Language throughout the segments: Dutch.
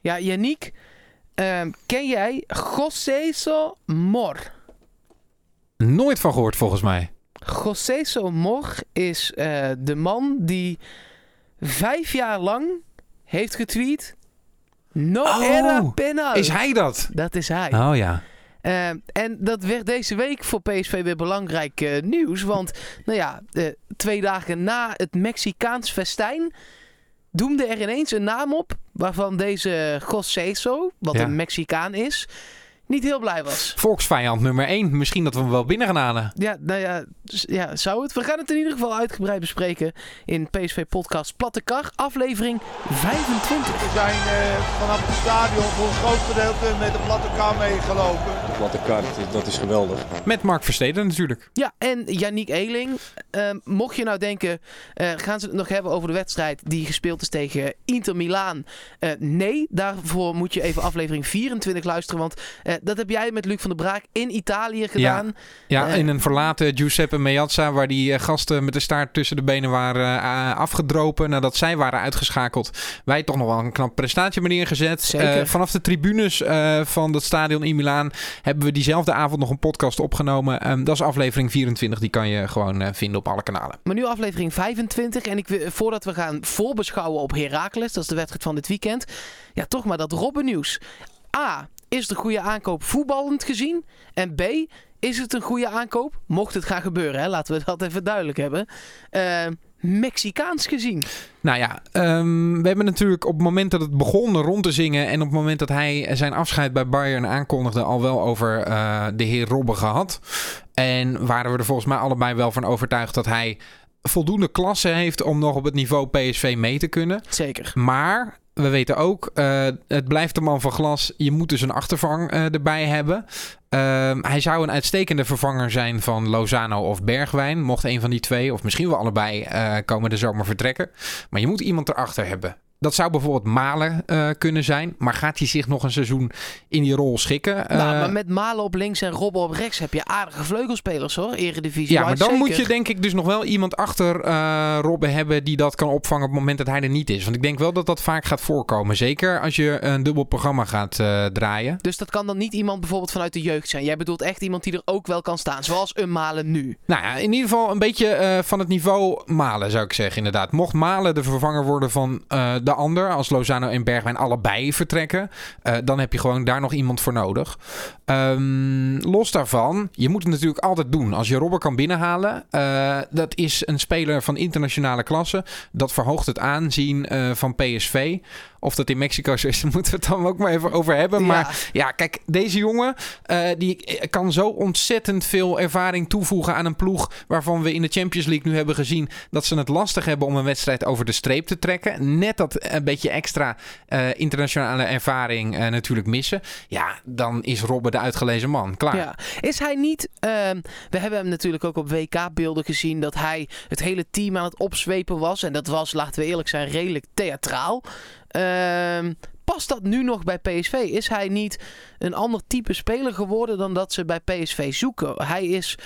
Ja, Yannick, ehm, ken jij José Mor? Nooit van gehoord volgens mij. José Mor is eh, de man die vijf jaar lang heeft getweet... No Oh, era penal. Is hij dat? Dat is hij. Oh ja. Eh, en dat werd deze week voor PSV weer belangrijk eh, nieuws. Want, nou ja, eh, twee dagen na het Mexicaans festijn doemde er ineens een naam op. Waarvan deze Joseso, wat Ja. een Mexicaan is, niet heel blij was. Volksvijand nummer 1. Misschien dat we hem wel binnen gaan halen. Ja, nou ja, s- ja, zou het? We gaan het in ieder geval uitgebreid bespreken in PSV Podcast Platte Kar, aflevering 25. We zijn eh, vanaf het stadion voor een groot gedeelte met de platte kar meegelopen. De platte kaart, dat is geweldig. Met Mark Versteden natuurlijk. Ja, en Yannick Eeling. Ehm, mocht je nou denken, eh, gaan ze het nog hebben over de wedstrijd die gespeeld is tegen Inter Milaan? Eh, nee, daarvoor moet je even aflevering 24 luisteren. Want eh, dat heb jij met Luc van der Braak in Italië gedaan. Ja, Eh. in een verlaten Giuseppe Meazza, waar die eh, gasten met de staart tussen de benen waren eh, afgedropen nadat zij waren uitgeschakeld. Wij toch nog wel een knap prestatie neergezet. Zeker. Eh, vanaf de tribunes van het stadion in Milaan hebben we diezelfde avond nog een podcast opgenomen. Ehm, dat is aflevering 24, die kan je gewoon vinden op alle kanalen. Maar nu aflevering 25. En ik, voordat we gaan voorbeschouwen op Heracles, dat is de wedstrijd van dit weekend. Ja, toch maar dat Robben nieuws. A, is een goede aankoop voetballend gezien? En B, is het een goede aankoop? Mocht het gaan gebeuren, hè? laten we dat even duidelijk hebben. Eh, Mexicaans gezien. Nou ja, ehm, we hebben natuurlijk op het moment dat het begon rond te zingen en op het moment dat hij zijn afscheid bij Bayern aankondigde al wel over eh, de heer Robben gehad. En waren we er volgens mij allebei wel van overtuigd dat hij voldoende klasse heeft om nog op het niveau PSV mee te kunnen. Zeker. Maar we weten ook, eh, het blijft de man van glas. Je moet dus een achtervang eh, erbij hebben. Ehm, hij zou een uitstekende vervanger zijn van Lozano of Bergwijn. Mocht een van die twee, of misschien wel allebei, eh komende zomer vertrekken. Maar je moet iemand erachter hebben. Dat zou bijvoorbeeld Malen eh, kunnen zijn. Maar gaat hij zich nog een seizoen in die rol schikken? nou, Eh, maar met Malen op links en Robben op rechts heb je aardige vleugelspelers hoor. Eredivisie. Ja, maar dan zeker. moet je denk ik dus nog wel iemand achter eh Robben hebben die dat kan opvangen op het moment dat hij er niet is. Want ik denk wel dat dat vaak gaat voorkomen. Zeker als je een dubbel programma gaat eh, draaien. Dus dat kan dan niet iemand bijvoorbeeld vanuit de jeugd zijn. Jij bedoelt echt iemand die er ook wel kan staan. Zoals een Malen nu. Nou ja, in ieder geval een beetje eh, van het niveau Malen zou ik zeggen inderdaad. Mocht Malen de vervanger worden van eh, de ander, als Lozano en Bergwijn allebei vertrekken, eh, dan heb je gewoon daar nog iemand voor nodig. Ehm, los daarvan, je moet het natuurlijk altijd doen. Als je Robben kan binnenhalen, eh, dat is een speler van internationale klasse. Dat verhoogt het aanzien eh, van PSV. Of dat in Mexico zo is, daar moeten we het dan ook maar even over hebben. Maar ja, kijk, deze jongen eh, die kan zo ontzettend veel ervaring toevoegen aan een ploeg waarvan we in de Champions League nu hebben gezien dat ze het lastig hebben om een wedstrijd over de streep te trekken. Net dat een beetje extra eh, internationale ervaring eh, natuurlijk missen. Ja, dan is Robben de uitgelezen man. Klaar. Ja. Is hij niet... ehm, we hebben hem natuurlijk ook op WK-beelden gezien... dat hij het hele team aan het opzwepen was. En dat was, laten we eerlijk zijn, redelijk theatraal. Ehm, past dat nu nog bij PSV? Is hij niet een ander type speler geworden... dan dat ze bij PSV zoeken? Hij is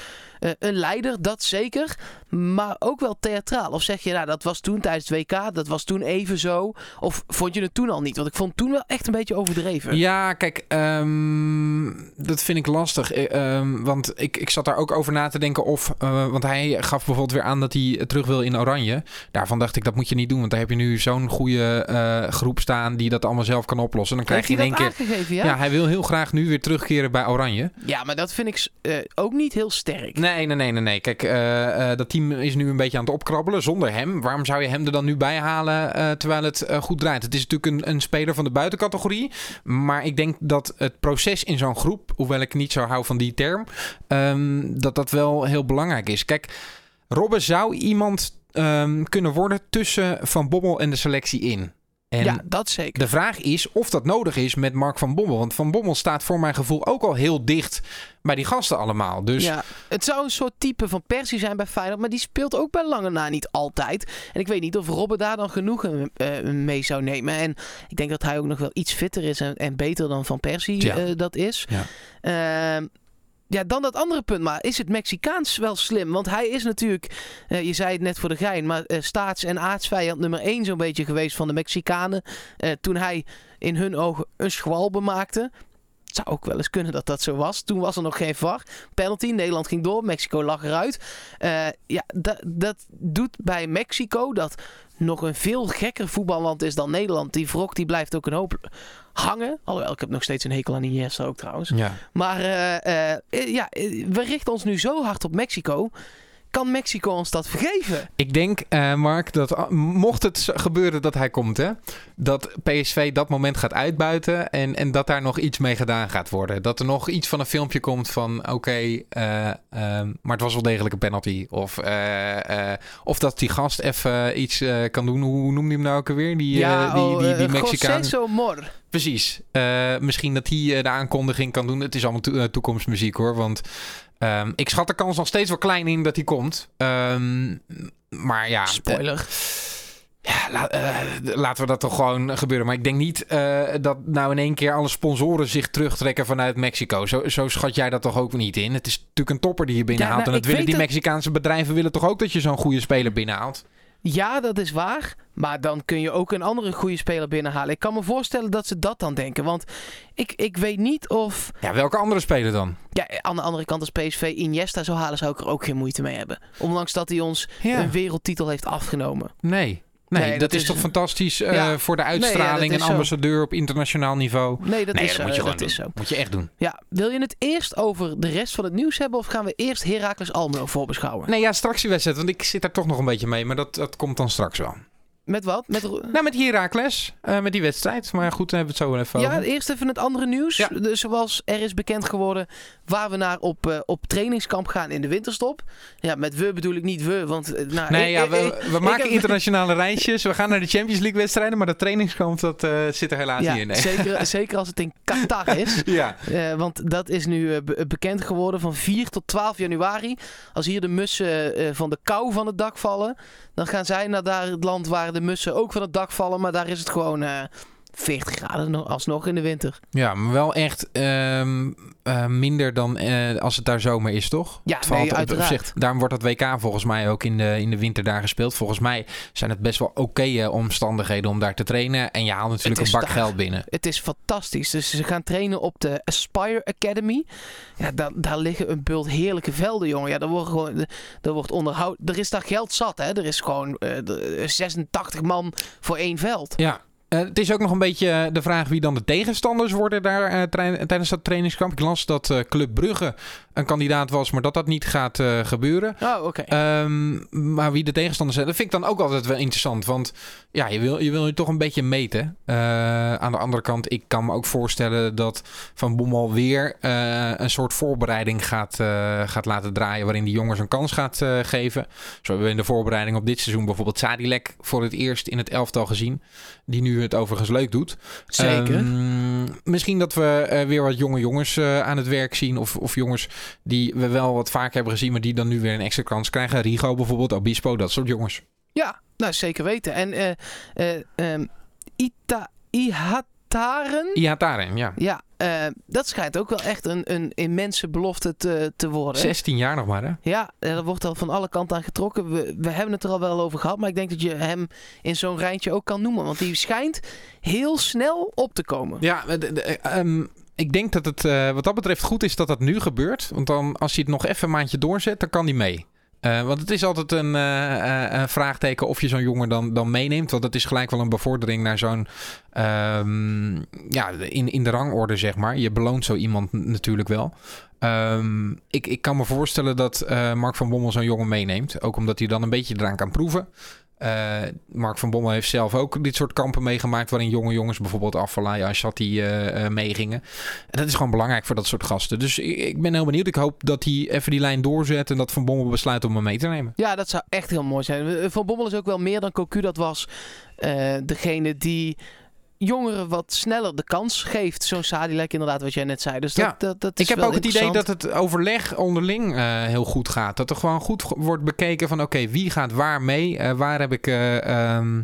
eh, een leider, dat zeker. Maar ook wel theatraal. Of zeg je, nou, dat was toen tijdens het WK... dat was toen even zo. Of vond je het toen al niet? Want ik vond het toen wel echt een beetje overdreven. Ja, kijk, ehm, dat vind ik lastig. Eh, ehm, want ik, ik zat daar ook over na te denken of... eh, want hij gaf bijvoorbeeld weer aan dat hij terug wil in Oranje. Daarvan dacht ik, dat moet je niet doen. Want daar heb je nu zo'n goede groep staan die dat allemaal zelf kan oplossen. Dan krijg je in één keer... ja? Ja, hij wil heel graag nu weer terugkeren bij Oranje. Ja, maar dat vind ik ook niet heel sterk. Nee, nee, nee, nee. nee. Kijk, eh, eh, dat team is nu een beetje aan het opkrabbelen zonder hem. Waarom zou je hem er dan nu bij halen eh, terwijl het goed draait? Het is natuurlijk een, een speler van de buitencategorie. Maar ik denk dat het proces in zo'n groep, hoewel ik niet zo hou van die term, ehm, dat dat wel heel belangrijk is. Kijk, Robben zou iemand ehm, kunnen worden tussen Van Bommel en de selectie in. En ja, dat zeker. de vraag is of dat nodig is met Mark van Bommel. Want Van Bommel staat voor mijn gevoel ook al heel dicht bij die gasten allemaal. Dus Ja, het zou een soort type van Persie zijn bij Feyenoord, maar die speelt ook bij lange na niet altijd. En ik weet niet of Robben daar dan genoeg eh, mee zou nemen. En ik denk dat hij ook nog wel iets fitter is en, en beter dan Van Persie Ja. eh, dat is. Ja. Ehm, ja, dan dat andere punt. Maar is het Mexicaans wel slim? Want hij is natuurlijk, eh, je zei het net voor de gein, maar eh, staats- en aardsvijand nummer één zo'n beetje geweest van de Mexicanen. Eh, toen hij in hun ogen een schwalbe maakte. Het zou ook wel eens kunnen dat dat zo was. Toen was er nog geen VAR. Penalty, Nederland ging door, Mexico lag eruit. Ja, dat, dat doet bij Mexico, dat nog een veel gekker voetballand is dan Nederland. Die wrok die blijft ook een hoop hangen. Alhoewel, ik heb nog steeds een hekel aan Iniesta ook trouwens. Ja. Maar eh, eh, ja, eh, we richten ons nu zo hard op Mexico. Kan Mexico ons dat vergeven? Ik denk, eh, Mark, dat ah, mocht het gebeuren dat hij komt, hè, dat PSV dat moment gaat uitbuiten en, en dat daar nog iets mee gedaan gaat worden. Dat er nog iets van een filmpje komt van, oké, eh, ehm, maar het was wel degelijk een penalty. Of, eh, eh, of dat die gast even iets eh, kan doen. Hoe noemde hij hem nou ook alweer? Die, eh, die, oh, die, die eh, Mexicaan. José. Precies. Eh, misschien dat hij eh, de aankondiging kan doen. Het is allemaal to- eh, toekomstmuziek hoor. Want ehm, ik schat de kans nog steeds wel klein in dat hij komt. Ehm, maar ja. Spoiler. Ja, la- laten we dat toch gewoon gebeuren. Maar ik denk niet dat nou in één keer alle sponsoren zich terugtrekken vanuit Mexico. Zo, zo schat jij dat toch ook niet in? Het is natuurlijk een topper die je binnenhaalt. nou, en ik willen die dat- Mexicaanse bedrijven willen toch ook dat je zo'n goede speler binnenhaalt? Ja, dat is waar. Maar dan kun je ook een andere goede speler binnenhalen. Ik kan me voorstellen dat ze dat dan denken. Want ik, ik weet niet of... Ja, welke andere speler dan? Ja, aan de andere kant als PSV Iniesta zou halen... zou ik er ook geen moeite mee hebben. Ondanks dat hij ons Ja. een wereldtitel heeft afgenomen. Nee. Nee, Nee, dat, dat is, is- toch fantastisch eh, voor de Nee, ja, uitstraling is en zo. ambassadeur op internationaal niveau. Nee, dat nee, is dat zo. moet je gewoon dat is zo. Moet je echt doen. Ja, wil je het eerst over de rest van het nieuws hebben... of gaan we eerst Heracles Almelo voorbeschouwen? Nee, ja, straks die wedstrijd, want ik zit daar toch nog een beetje mee. Maar dat, dat komt dan straks wel. Met wat? Met... Nou, met Herakles, eh met die wedstrijd. Maar goed, dan hebben we het zo wel even Ja, over. eerst even het andere nieuws. Ja. Dus zoals er is bekend geworden waar we naar op, eh, op trainingskamp gaan in de winterstop. Ja, met we bedoel ik niet we, want... eh, Nou, Nee, ik- ja, ik- we, ik- maken heb- internationale reisjes. We gaan naar de Champions League wedstrijden. Maar de trainingskamp, dat eh, zit er helaas Ja, niet in. Nee. zeker, zeker als het in Qatar is. Ja. Want dat is nu be- bekend geworden van 4 tot 12 januari. Als hier de mussen van de kou van het dak vallen, dan gaan zij naar daar het land waar de mussen ook van het dak vallen. Maar daar is het gewoon eh 40 graden nog- alsnog in de winter. ja, maar wel echt ehm, eh, minder dan eh, als het daar zomer is, toch? Ja, Het nee, valt op- op uiteraard. zich- daarom wordt dat WK volgens mij ook in de, in de winter daar gespeeld. Volgens mij zijn het best wel oké eh, omstandigheden om daar te trainen. En je haalt natuurlijk een bak daar- geld binnen. Het is fantastisch. Dus ze gaan trainen op de Aspire Academy. Ja, daar, daar liggen een bult heerlijke velden, jongen. Ja, daar wordt gewoon, daar wordt onderhoud. Er is daar geld zat, hè? Er is gewoon eh, er is 86 man voor één veld. Ja. Eh, het is ook nog een beetje eh, de vraag wie dan de tegenstanders worden daar eh, tijdens dat trainingskamp. Ik las dat Club Brugge een kandidaat was, maar dat dat niet gaat eh, gebeuren. Oh, oké. Ehm, maar wie de tegenstanders zijn, dat vind ik dan ook altijd wel interessant. Want ja, je wil je, wil je toch een beetje meten. Eh, aan de andere kant, ik kan me ook voorstellen dat Van Bommel weer eh, een soort voorbereiding gaat, gaat laten draaien. Waarin die jongens een kans gaat geven. Zo hebben we in de voorbereiding op dit seizoen bijvoorbeeld Sadilek voor het eerst in het elftal gezien. Die nu het overigens leuk doet. Zeker. Ehm, misschien dat we weer wat jonge jongens aan het werk zien. Of, of jongens die we wel wat vaker hebben gezien, maar die dan nu weer een extra kans krijgen. Rigo bijvoorbeeld, Obispo, dat soort jongens. Ja, nou zeker weten. En eh ehm, Ita Ihataren. Daarin, ja. Ja, eh, dat schijnt ook wel echt een, een immense belofte te, te worden. 16 jaar nog maar, hè? Ja, er wordt al van alle kanten aan getrokken. We, we hebben het er al wel over gehad, maar ik denk dat je hem in zo'n rijtje ook kan noemen. Want die schijnt heel snel op te komen. Ja, de- de- eh, ehm, ik denk dat het eh, wat dat betreft goed is dat dat nu gebeurt. Want dan, als je het nog even een maandje doorzet, dan kan die mee. Eh, want het is altijd een, eh, een vraagteken of je zo'n jongen dan, dan meeneemt. Want dat is gelijk wel een bevordering naar zo'n... ehm, ja, in, in de rangorde, zeg maar. Je beloont zo iemand natuurlijk wel. Ehm, ik, ik kan me voorstellen dat Mark van Bommel zo'n jongen meeneemt. Ook omdat hij dan een beetje eraan kan proeven. Eh, Mark van Bommel heeft zelf ook dit soort kampen meegemaakt... waarin jonge jongens, bijvoorbeeld Afvalai, Ashati, eh eh meegingen. En dat is gewoon belangrijk voor dat soort gasten. Dus ik, ben heel benieuwd. Ik hoop dat hij even die lijn doorzet... en dat Van Bommel besluit om hem mee te nemen. Ja, dat zou echt heel mooi zijn. Van Bommel is ook wel meer dan Cocu. Dat was degene die jongeren wat sneller de kans geeft. Zo'n Sadilek inderdaad, wat jij net zei. Dus dat, Ja, dat, dat is Ik heb ook het idee dat het overleg onderling eh, heel goed gaat. Dat er gewoon goed wordt bekeken van... oké, wie gaat waar mee? Eh, waar heb ik... eh, ehm,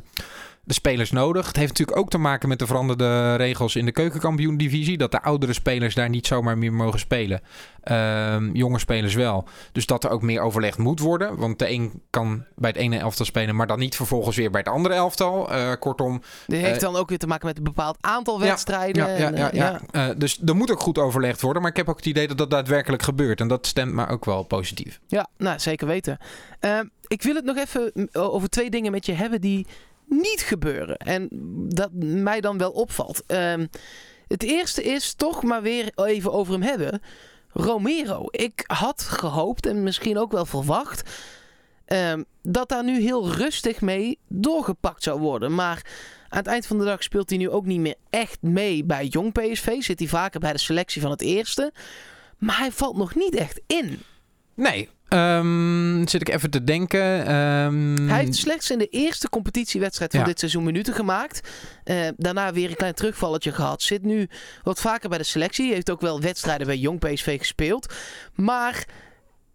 de spelers nodig. Het heeft natuurlijk ook te maken met de veranderde regels in de keukenkampioen-divisie. Dat de oudere spelers daar niet zomaar meer mogen spelen. Ehm, jonge spelers wel. Dus dat er ook meer overlegd moet worden. Want de een kan bij het ene elftal spelen, maar dan niet vervolgens weer bij het andere elftal. Uh, kortom. Dit heeft dan ook weer te maken met een bepaald aantal wedstrijden. Ja, ja, ja, ja, ja. dus er moet ook goed overlegd worden. Maar ik heb ook het idee dat dat daadwerkelijk gebeurt. En dat stemt me ook wel positief. Ja, nou zeker weten. Uh, ik wil het nog even over twee dingen met je hebben die niet gebeuren. En dat mij dan wel opvalt. Uh, het eerste is toch maar weer even over hem hebben. Romero. Ik had gehoopt en misschien ook wel verwacht. Uh, dat daar nu heel rustig mee doorgepakt zou worden. Maar aan het eind van de dag speelt hij nu ook niet meer echt mee bij jong PSV. Zit hij vaker bij de selectie van het eerste. Maar hij valt nog niet echt in. Nee, Um, zit ik even te denken. Um... Hij heeft slechts in de eerste competitiewedstrijd van dit seizoen minuten gemaakt. Uh, daarna weer een klein terugvalletje gehad. Zit nu wat vaker bij de selectie. Heeft ook wel wedstrijden bij Jong PSV gespeeld. Maar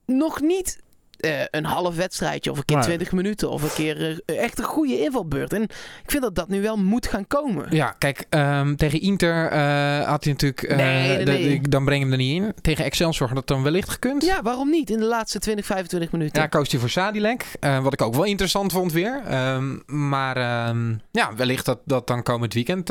nog niet uh, een half wedstrijdje of een keer 20 minuten of een keer uh, echt een goede invalbeurt. En ik vind dat dat nu wel moet gaan komen. Ja, kijk, um, tegen Inter uh, had hij natuurlijk. Nee, nee, nee. De, dan breng hem er niet in. Tegen Excelsior had dat dan wellicht gekund. Ja, waarom niet? In de laatste 20, 25 minuten. Ja, koos hij voor Sadilek. wat ik ook wel interessant vond weer. Um, maar um, ja, wellicht dat dat dan komend weekend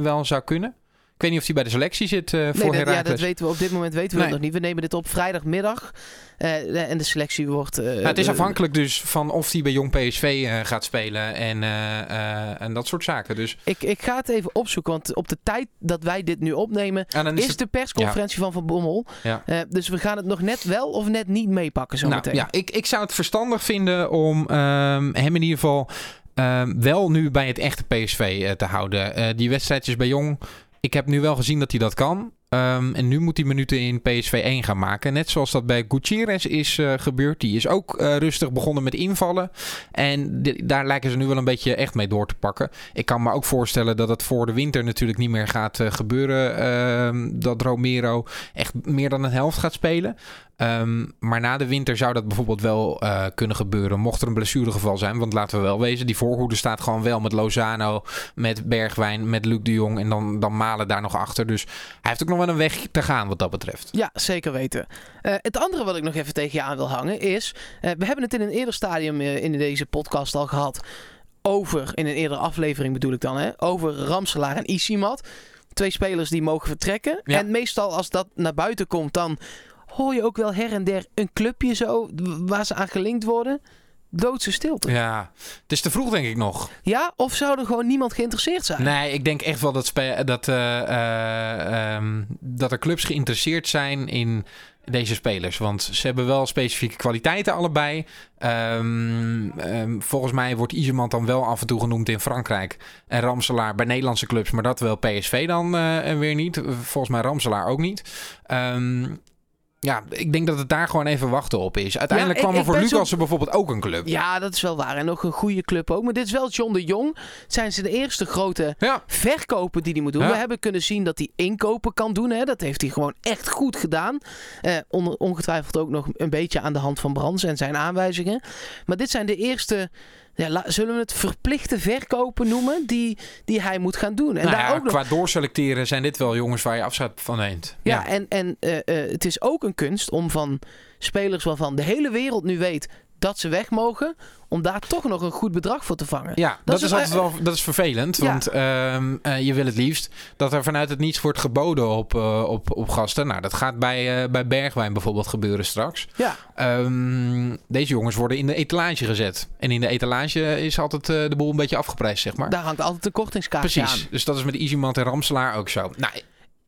wel zou kunnen. Ik weet niet of hij bij de selectie zit uh, voor nee, dat, Ja, dat weten we op dit moment weten we nee. nog niet. We nemen dit op vrijdagmiddag. Uh, en de selectie wordt... Uh, nou, het is afhankelijk dus van of hij bij Jong PSV gaat spelen en, en dat soort zaken. Dus... Ik, ik ga het even opzoeken, want op de tijd dat wij dit nu opnemen... is, is het... de persconferentie ja. van Van Bommel. Ja. dus we gaan het nog net wel of net niet meepakken zo nou, meteen. Ja, ik, ik zou het verstandig vinden om um, hem in ieder geval... Um, wel nu bij het echte PSV te houden. die wedstrijdjes bij Jong ik heb nu wel gezien dat hij dat kan. Um, en nu moet hij minuten in PSV 1 gaan maken. Net zoals dat bij Gutierrez is uh, gebeurd. Die is ook uh, rustig begonnen met invallen. En daar lijken ze nu wel een beetje echt mee door te pakken. Ik kan me ook voorstellen dat het voor de winter natuurlijk niet meer gaat uh, gebeuren. Ehm, dat Romero echt meer dan een helft gaat spelen. Um, maar na de winter zou dat bijvoorbeeld wel kunnen gebeuren. Mocht er een blessuregeval zijn. Want laten we wel wezen, die voorhoede staat gewoon wel met Lozano, met Bergwijn, met Luc de Jong. En dan, dan Malen daar nog achter. Dus hij heeft ook nog wel een weg te gaan wat dat betreft. Ja, zeker weten. Uh, het andere wat ik nog even tegen je aan wil hangen is... Uh, we hebben het in een eerder stadium in deze podcast al gehad... over, in een eerdere aflevering bedoel ik dan, hè, over Ramselaar en Isimat. Twee spelers die mogen vertrekken. Ja. En meestal als dat naar buiten komt, dan hoor je ook wel her en der een clubje zo waar ze aan gelinkt worden. Doodse stilte. Ja, het is te vroeg denk ik nog. Ja, of zou er gewoon niemand geïnteresseerd zijn? Nee, ik denk echt wel dat, dat, uh, uh, um, dat er clubs geïnteresseerd zijn in deze spelers. Want ze hebben wel specifieke kwaliteiten allebei. Um, um, volgens mij wordt Iserman dan wel af en toe genoemd in Frankrijk. En Ramselaar bij Nederlandse clubs, maar dat wel PSV dan uh, weer niet. Volgens mij Ramselaar ook niet. Um, ja, ik denk dat het daar gewoon even wachten op is. Uiteindelijk ja, ik, kwam er voor Lucas zo... bijvoorbeeld ook een club. Ja, dat is wel waar. En nog een goede club ook. Maar dit is wel John de Jong. Zijn ze de eerste grote ja. verkopen die hij moet doen. Ja. We hebben kunnen zien dat hij inkopen kan doen. Hè. Dat heeft hij gewoon echt goed gedaan. Eh, on ongetwijfeld ook nog een beetje aan de hand van Brands en zijn aanwijzingen. Maar dit zijn de eerste ja, zullen we het verplichte verkopen noemen die, die hij moet gaan doen. En nou daar ja, ook nog... qua doorselecteren zijn dit wel jongens waar je afscheid van neemt. Ja, ja. en, en uh, uh, het is ook een kunst om van spelers waarvan de hele wereld nu weet dat ze weg mogen, om daar toch nog een goed bedrag voor te vangen. Ja, dat, dat is, is altijd wel dat is vervelend. Ja. Want uh, uh, je wil het liefst dat er vanuit het niets wordt geboden op, uh, op, op gasten. Nou, dat gaat bij, uh, bij Bergwijn bijvoorbeeld gebeuren straks. Ja. Um, deze jongens worden in de etalage gezet. En in de etalage is altijd de boel een beetje afgeprijsd, zeg maar. Daar hangt altijd een kortingskaartje Precies. aan. Dus dat is met Easymant en Ramselaar ook zo. Nou,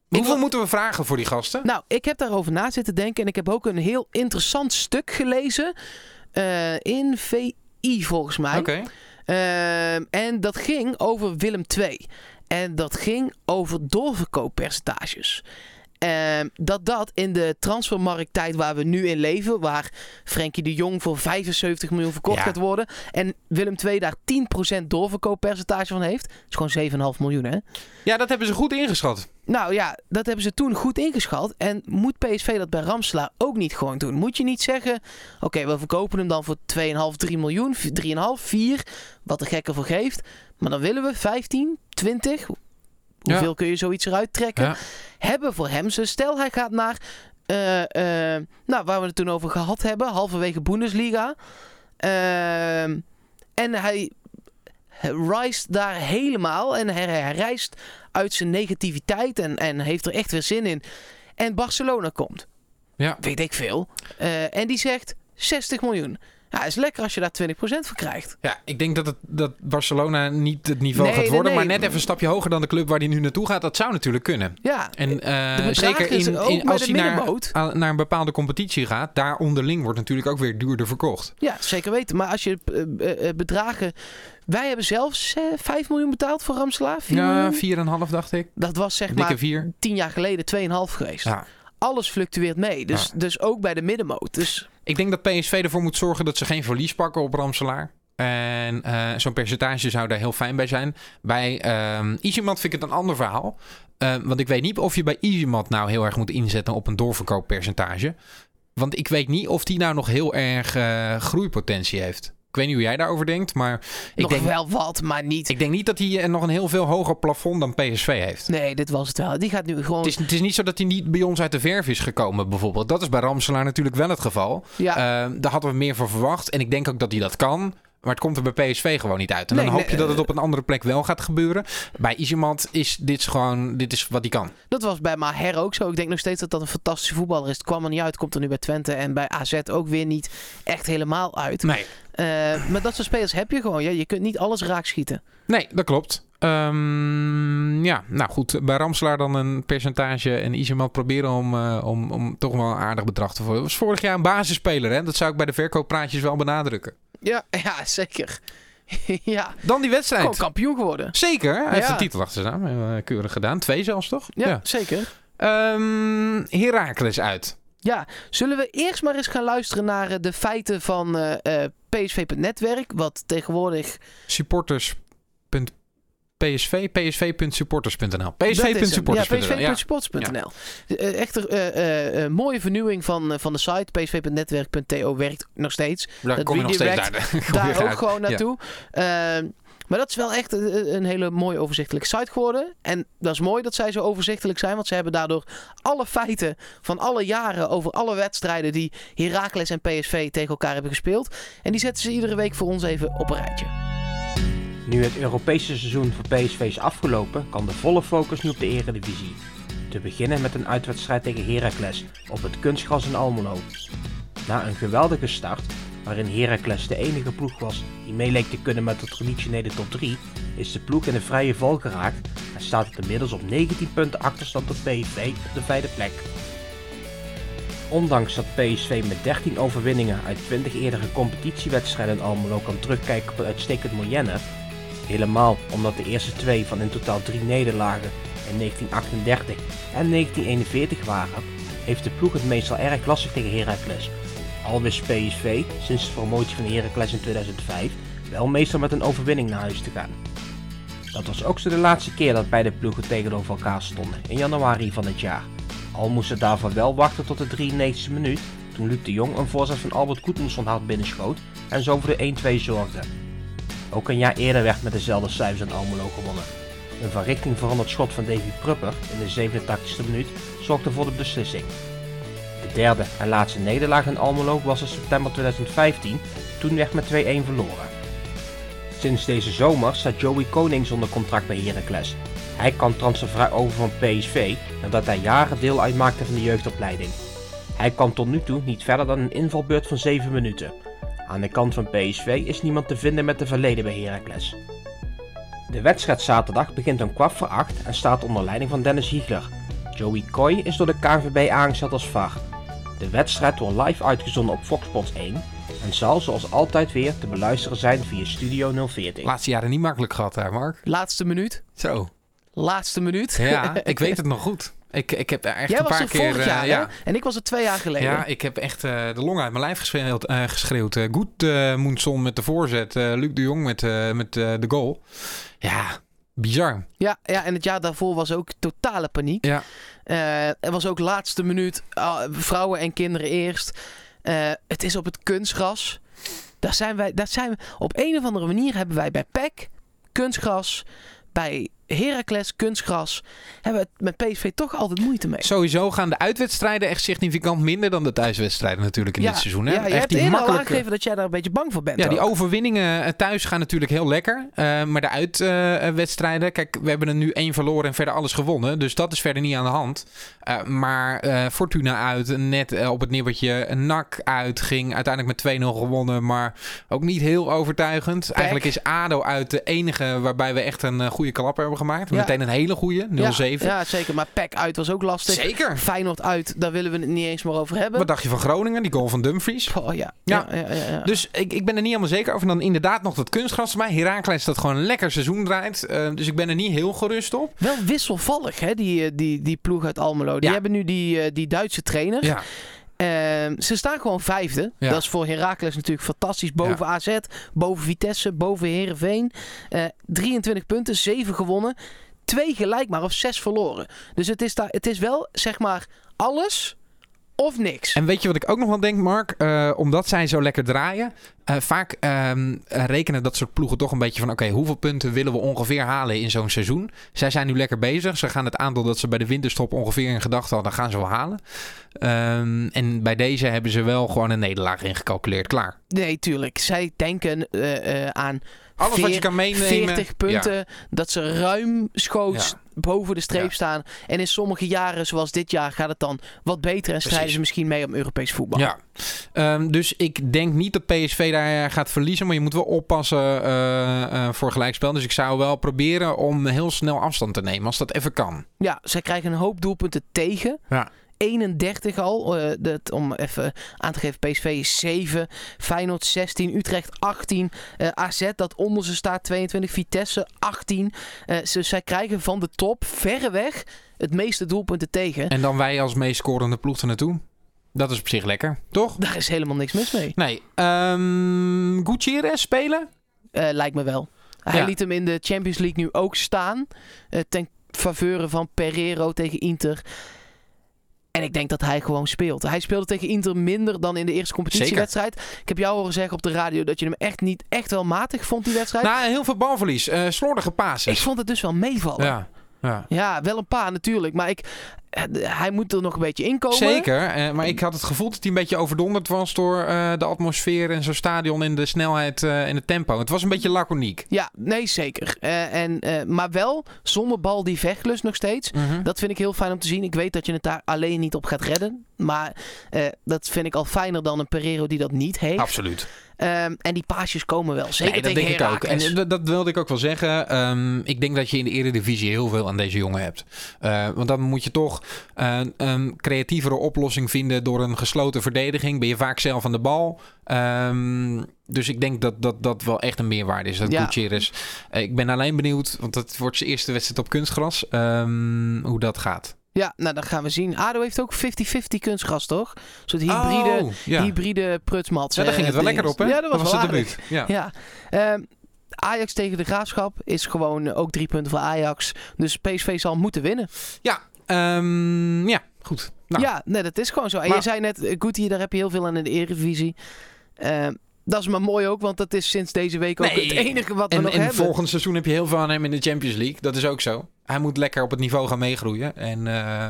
Hoeveel moeten we vragen voor die gasten? Nou, ik heb daarover na zitten denken. En ik heb ook een heel interessant stuk gelezen. Uh, in VI volgens mij. Okay. Uh, en dat ging over Willem II. En dat ging over doorverkooppercentages. Uh, dat dat in de transfermarkttijd waar we nu in leven, waar Frenkie de Jong voor 75 miljoen verkocht ja. gaat worden en Willem II daar 10% doorverkooppercentage van heeft, is gewoon 7,5 miljoen hè? Ja, dat hebben ze goed ingeschat. Nou ja, dat hebben ze toen goed ingeschat. En moet PSV dat bij Ramselaar ook niet gewoon doen? Moet je niet zeggen, oké, okay, we verkopen hem dan voor 2,5, 3 miljoen, 3,5, 4, wat de gekke voor geeft. maar dan willen we 15, 20. Hoeveel Ja. kun je zoiets eruit trekken? Ja. Hebben voor hem. Dus stel hij gaat naar, eh, eh, nou, waar we het toen over gehad hebben, halverwege Bundesliga. Ehm, en hij reist daar helemaal en hij, hij reist uit zijn negativiteit en, en heeft er echt weer zin in. En Barcelona komt Ja. weet ik veel. Eh, en die zegt 60 miljoen. Ja, is lekker als je daar 20% voor krijgt. Ja, ik denk dat, het, dat Barcelona niet het niveau Nee, gaat worden. nee. Maar net even een stapje hoger dan de club waar hij nu naartoe gaat. Dat zou natuurlijk kunnen. Ja, En eh, zeker in, als hij naar, naar een bepaalde competitie gaat. Daar onderling wordt natuurlijk ook weer duurder verkocht. ja, zeker weten. Maar als je eh, eh, bedragen... Wij hebben zelfs eh, 5 miljoen betaald voor Ramselaar. 4 Ja, miljoen. 4,5 dacht ik. Dat was zeg Dikke maar 4. 10 jaar geleden 2,5 geweest. Ja. Alles fluctueert mee. Dus, Ja. dus ook bij de middenmoot. Dus Ik denk dat PSV ervoor moet zorgen dat ze geen verlies pakken op Ramselaar. En eh, zo'n percentage zou daar heel fijn bij zijn. Bij ehm Easymat vind ik het een ander verhaal. Eh, want ik weet niet of je bij Easymat nou heel erg moet inzetten op een doorverkooppercentage. Want ik weet niet of die nou nog heel erg eh, groeipotentie heeft. Ik weet niet hoe jij daarover denkt, maar ik nog denk, wel wat, maar niet... ik denk niet dat hij eh, nog een heel veel hoger plafond dan PSV heeft. Nee, dit was het wel. Die gaat nu gewoon... Het is, het is niet zo dat hij niet bij ons uit de verf is gekomen, bijvoorbeeld. Dat is bij Ramselaar natuurlijk wel het geval. ja, Eh, daar hadden we meer van verwacht. En ik denk ook dat hij dat kan. Maar het komt er bij PSV gewoon niet uit. En Nee, dan hoop nee, je dat het eh, op een andere plek wel gaat gebeuren. Bij Isimant is dit gewoon dit is wat hij kan. Dat was bij Maher ook zo. Ik denk nog steeds dat dat een fantastische voetballer is. Het kwam er niet uit. Komt er nu bij Twente en bij AZ ook weer niet echt helemaal uit. Nee, Eh, maar dat soort spelers heb je gewoon. Ja, je kunt niet alles raak schieten. nee dat klopt. Ehm, ja, nou goed. Bij Ramselaar dan een percentage. En Isimant proberen om, eh, om, om toch wel een aardig bedrag te worden. was vorig jaar een basisspeler. Hè? Dat zou ik bij de verkooppraatjes wel benadrukken. Ja, ja zeker. ja, Dan die wedstrijd. gewoon kampioen geworden. Zeker. Hij heeft de titel achter staan. Eh, Keurig gedaan. Twee zelfs toch? Ja, zeker. Ehm Heracles uit. Ja, zullen we eerst maar eens gaan luisteren naar eh, de feiten van eh PSV.netwerk. Wat tegenwoordig... supporters.psv, psv.supporters.nl. Ja, psv.supporters.nl. Ja, psv.supporters.nl. Eh, Echt een eh, eh, eh, mooie vernieuwing van, eh, van de site. psv.netwerk.to werkt nog steeds. daar dat kom je nog steeds daar, ook uit. gewoon naartoe. Ehm, maar dat is wel echt een, een hele mooi overzichtelijke site geworden. En dat is mooi dat zij zo overzichtelijk zijn. Want ze hebben daardoor alle feiten van alle jaren over alle wedstrijden die Heracles en PSV tegen elkaar hebben gespeeld. En die zetten ze iedere week voor ons even op een rijtje. Nu het Europese seizoen voor PSV is afgelopen, kan de volle focus nu op de Eredivisie. Te beginnen met een uitwedstrijd tegen Heracles op het kunstgras in Almelo. Na een geweldige start, waarin Heracles de enige ploeg was die mee leek te kunnen met de traditionele top 3, is de ploeg in de vrije val geraakt en staat het inmiddels op 19 punten achterstand op PSV op de vijfde plek. Ondanks dat PSV met 13 overwinningen uit 20 eerdere competitiewedstrijden in Almelo kan terugkijken op een uitstekend moyenne, helemaal omdat de eerste twee van in totaal drie nederlagen in 1938 en 1941 waren, heeft de ploeg het meestal erg lastig tegen Heracles. Al wist PSV sinds de promotie van Heracles in 2005 wel meestal met een overwinning naar huis te gaan. Dat was ook zo de laatste keer dat beide ploegen tegenover elkaar stonden, in januari van het jaar. Al moesten daarvoor wel wachten tot de 93e minuut, toen Luc de Jong een voorzet van Albert Goedmundsson hard binnenschoot en zo voor de 1-2 zorgde. Ook een jaar eerder werd met dezelfde cijfers in Almelo gewonnen. Een van richting veranderd schot van Davy Prupper in de 87e minuut zorgde voor de beslissing. De derde en laatste nederlaag in Almelo was in september 2015, toen werd met 2-1 verloren. Sinds deze zomer staat Joey Konings onder contract bij Heracles. Hij kan transfervrij over van PSV nadat hij jaren deel uitmaakte van de jeugdopleiding. Hij kwam tot nu toe niet verder dan een invalbeurt van 7 minuten. Aan de kant van PSV is niemand te vinden met de verleden bij Heracles. De wedstrijd zaterdag begint om kwart voor acht en staat onder leiding van Dennis Hiegler. Joey Coy is door de KNVB aangesteld als VAR. De wedstrijd wordt live uitgezonden op Fox Sports 1 en zal zoals altijd weer te beluisteren zijn via Studio 040. Laatste jaren niet makkelijk gehad daar, Mark. Laatste minuut. Zo. Laatste minuut. Ja, ik weet het nog goed. Ik, ik heb echt Jij een was paar er keer... vorig eh, jaar, ja, En ik was er twee jaar geleden. ja, ik heb echt eh, de long uit mijn lijf geschreeuwd. geschreeuwd. Eh, Goed Moenson met de voorzet. Luc de Jong met, met de goal. Ja, bizar. Ja, ja, en het jaar daarvoor was ook totale paniek. Ja. Er was ook laatste minuut, ah, vrouwen en kinderen eerst. Het is op het kunstgras. Daar zijn wij, daar zijn we, op een of andere manier hebben wij bij PEC kunstgras. Bij Heracles kunstgras hebben we het met PSV toch altijd moeite mee. Sowieso gaan de uitwedstrijden echt significant minder dan de thuiswedstrijden natuurlijk in dit seizoen. Hè? Ja, je echt hebt die al aangegeven dat jij daar een beetje bang voor bent. Ja, die overwinningen eh, thuis gaan natuurlijk heel lekker. Eh, maar de uitwedstrijden, kijk, we hebben er nu één verloren en verder alles gewonnen. Dus dat is verder niet aan de hand. Eh, maar Fortuna uit, net op het nippertje. NAC uit, ging uiteindelijk met 2-0 gewonnen. Maar ook niet heel overtuigend. Eigenlijk is ADO uit de enige waarbij we echt een goede klapper hebben gemaakt. Ja. Meteen een hele goede, 0-7. Ja, ja, zeker. Maar PEC uit was ook lastig. Zeker. Feyenoord uit, daar willen we het niet eens meer over hebben. Wat dacht je van Groningen? Die goal van Dumfries. Oh, ja. Ja. Ja. Dus ik, ik ben er niet helemaal zeker over. En dan inderdaad nog dat kunstgras bij. Herakles dat gewoon een lekker seizoen draait. Eh, dus ik ben er niet heel gerust op. Wel wisselvallig, hè, die, eh, die, die ploeg uit Almelo. Die hebben nu die, eh, die Duitse trainer. Ja. Ehm, ze staan gewoon vijfde. Ja. Dat is voor Heracles natuurlijk fantastisch. Boven AZ, boven Vitesse, boven Herenveen. 23 punten, 7 gewonnen. Twee gelijk maar of 6 verloren. Dus het is, daar, het is wel, zeg maar, alles of niks. En weet je wat ik ook nog wel denk, Mark? Eh, omdat zij zo lekker draaien. eh, vaak ehm, rekenen dat soort ploegen toch een beetje van... oké, hoeveel punten willen we ongeveer halen in zo'n seizoen? Zij zijn nu lekker bezig. Ze gaan het aantal dat ze bij de winterstop ongeveer in gedachten hadden... gaan ze wel halen. Ehm, en bij deze hebben ze wel gewoon een nederlaag ingecalculeerd. Klaar. Nee, tuurlijk. Zij denken eh, aan Alles wat je kan meenemen. 40 punten. Dat ze ruim schoots Ja. boven de streep Ja. staan. En in sommige jaren, zoals dit jaar, gaat het dan wat beter. En strijden Precies. ze misschien mee om Europees voetbal. Ja, Ehm, dus ik denk niet dat PSV daar eh, gaat verliezen. Maar je moet wel oppassen eh, eh, voor gelijkspel. Dus ik zou wel proberen om heel snel afstand te nemen. Als dat even kan. Ja, zij krijgen een hoop doelpunten tegen. Ja. 31 al. eh, dat, om even aan te geven, PSV is 7. Feyenoord 16. Utrecht 18. eh, AZ dat onder ze staat 22. Vitesse 18. Eh, ze, zij krijgen van de top verreweg het meeste doelpunten tegen. En dan wij als meest scorende ploeg er naartoe. Dat is op zich lekker, toch? Daar is helemaal niks mis mee. Nee. ehm Gutierrez spelen? Eh, lijkt me wel. Hij Ja. liet hem in de Champions League nu ook staan. ten faveur van Pereiro tegen Inter. En ik denk dat hij gewoon speelt. Hij speelde tegen Inter minder dan in de eerste competitiewedstrijd. Ik heb jou horen zeggen op de radio dat je hem echt niet echt wel matig vond, die wedstrijd. Nou, heel veel balverlies. eh slordige ik pases. vond het dus wel meevallen. Ja. Ja, ja. wel een paar natuurlijk. Maar ik, eh, hij moet er nog een beetje inkomen. Zeker, eh, maar ik had het gevoel dat hij een beetje overdonderd was door eh, de atmosfeer in zo'n stadion en de snelheid eh, en het tempo. Het was een beetje laconiek. Ja, nee, zeker. En, maar wel zonder bal die vechtlust nog steeds. Dat vind ik heel fijn om te zien. Ik weet dat je het daar alleen niet op gaat redden. Maar dat vind ik al fijner dan een Pereiro die dat niet heeft. Absoluut. Ehm, en die paasjes komen wel. Zeker Nee, dat tegen denk ik ook. En eh, dat, wilde ik ook wel zeggen. Ehm, ik denk dat je in de Eredivisie heel veel aan deze jongen hebt. Eh, want dan moet je toch eh, een creatievere oplossing vinden door een gesloten verdediging. Ben je vaak zelf aan de bal. Ehm, dus ik denk dat dat, dat wel echt een meerwaarde is. Dat Ja. Gutierrez. Ik ben alleen benieuwd, want het wordt zijn eerste wedstrijd op kunstgras. hoe dat gaat. Ja, nou dan gaan we zien. ADO heeft ook 50-50 kunstgras, toch? Een soort hybride, Oh, ja. hybride prutsmats. ja, daar ging eh, het wel lekker op, hè? Ja, dat was, was wel het debuut. Ja. Ja. Ehm, Ajax tegen de Graafschap is gewoon ook drie punten voor Ajax. Dus PSV zal moeten winnen. Ja, ehm, ja, goed. Nou, Ja, nee, dat is gewoon zo. En Maar- je zei net, eh, Guti, daar heb je heel veel aan in de Eredivisie. Ehm, dat is maar mooi ook, want dat is sinds deze week ook Nee. het enige wat we En, nog en hebben. volgend seizoen heb je heel veel aan hem in de Champions League. Dat is ook zo. Hij moet lekker op het niveau gaan meegroeien. En eh,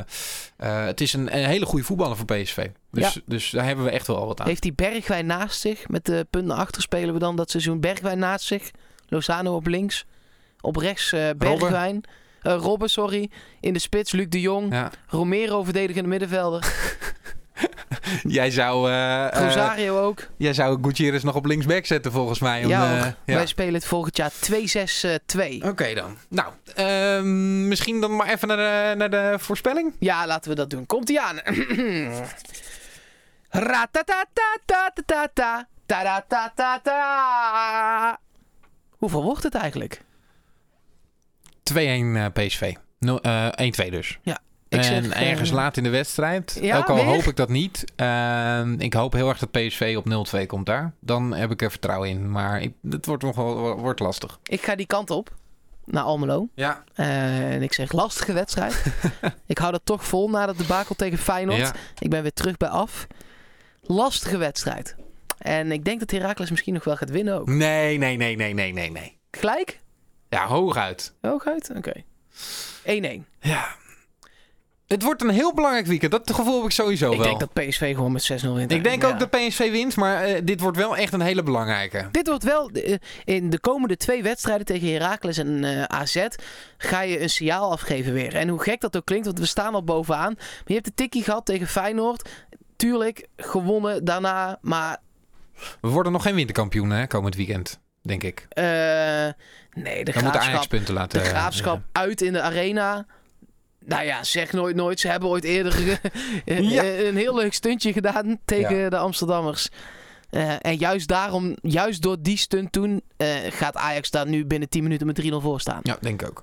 eh, het is een, een hele goede voetballer voor PSV. Dus, dus daar hebben we echt wel wat aan. Heeft hij Bergwijn naast zich? Met de punt naar achter spelen we dan dat seizoen. Bergwijn naast zich. Lozano op links. Op rechts eh, Bergwijn. Eh, Robben, sorry. In de spits Luc de Jong. Ja. Romero verdedigende middenvelder. Jij zou, eh, Rosario ook. jij zou Gutierrez nog op linksback zetten volgens mij. om, ja, eh, ja. wij spelen het volgend jaar 2-6-2. Oké dan. Nou, ehm, misschien dan maar even naar de, naar de voorspelling. Ja, laten we dat doen. Komt ie aan. Ratatatatata. Taratatata. Hoeveel wordt het eigenlijk? 2-1 eh, PSV. Nul- eh, 1-2 dus. Ja, ik en zeg, eh, ergens laat in de wedstrijd. Ja, ook al weer? hoop ik dat niet. Ehm, ik hoop heel erg dat PSV op 0-2 komt daar. Dan heb ik er vertrouwen in. Maar ik, het wordt nog wel wordt lastig. Ik ga die kant op. Naar Almelo. Ja. Eh, en ik zeg lastige wedstrijd. ik hou dat toch vol na dat debakel tegen Feyenoord. ja. Ik ben weer terug bij af. Lastige wedstrijd. En ik denk dat Heracles misschien nog wel gaat winnen ook. Nee, nee, nee, nee, nee, nee, nee. Gelijk? Ja, hooguit. Hooguit? Oké. 1-1. Ja. Het wordt een heel belangrijk weekend. Dat gevoel heb ik sowieso Ik wel. denk dat PSV gewoon met 6-0 wint. ik denk Ja. ook dat PSV wint, maar eh, dit wordt wel echt een hele belangrijke. Dit wordt wel eh, in de komende twee wedstrijden tegen Heracles en eh, AZ ga je een signaal afgeven weer. En hoe gek dat ook klinkt, want we staan al bovenaan. Maar je hebt de tikkie gehad tegen Feyenoord. Tuurlijk, gewonnen daarna. Maar We worden nog geen winterkampioen hè, komend weekend, denk ik. nee, de Dan graafschap, punten laten de graafschap uit in de arena. Nou ja, zeg nooit nooit. Ze hebben ooit eerder eh, Ja. een heel leuk stuntje gedaan tegen de Amsterdammers. Eh, en juist daarom, juist door die stunt toen, eh, gaat Ajax daar nu binnen 10 minuten met 3-0 voor staan. Ja, denk ik ook.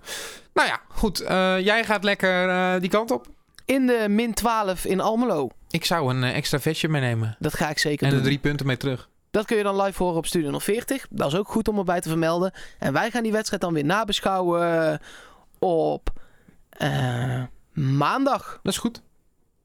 Nou ja, goed. eh, jij gaat lekker eh, die kant op. In de min 12 in Almelo. Ik zou een eh, extra vestje meenemen. Dat ga ik zeker En doen. er drie punten mee terug. Dat kun je dan live horen op Studio 040. Dat is ook goed om erbij te vermelden. En wij gaan die wedstrijd dan weer nabeschouwen op eh, maandag. Dat is goed.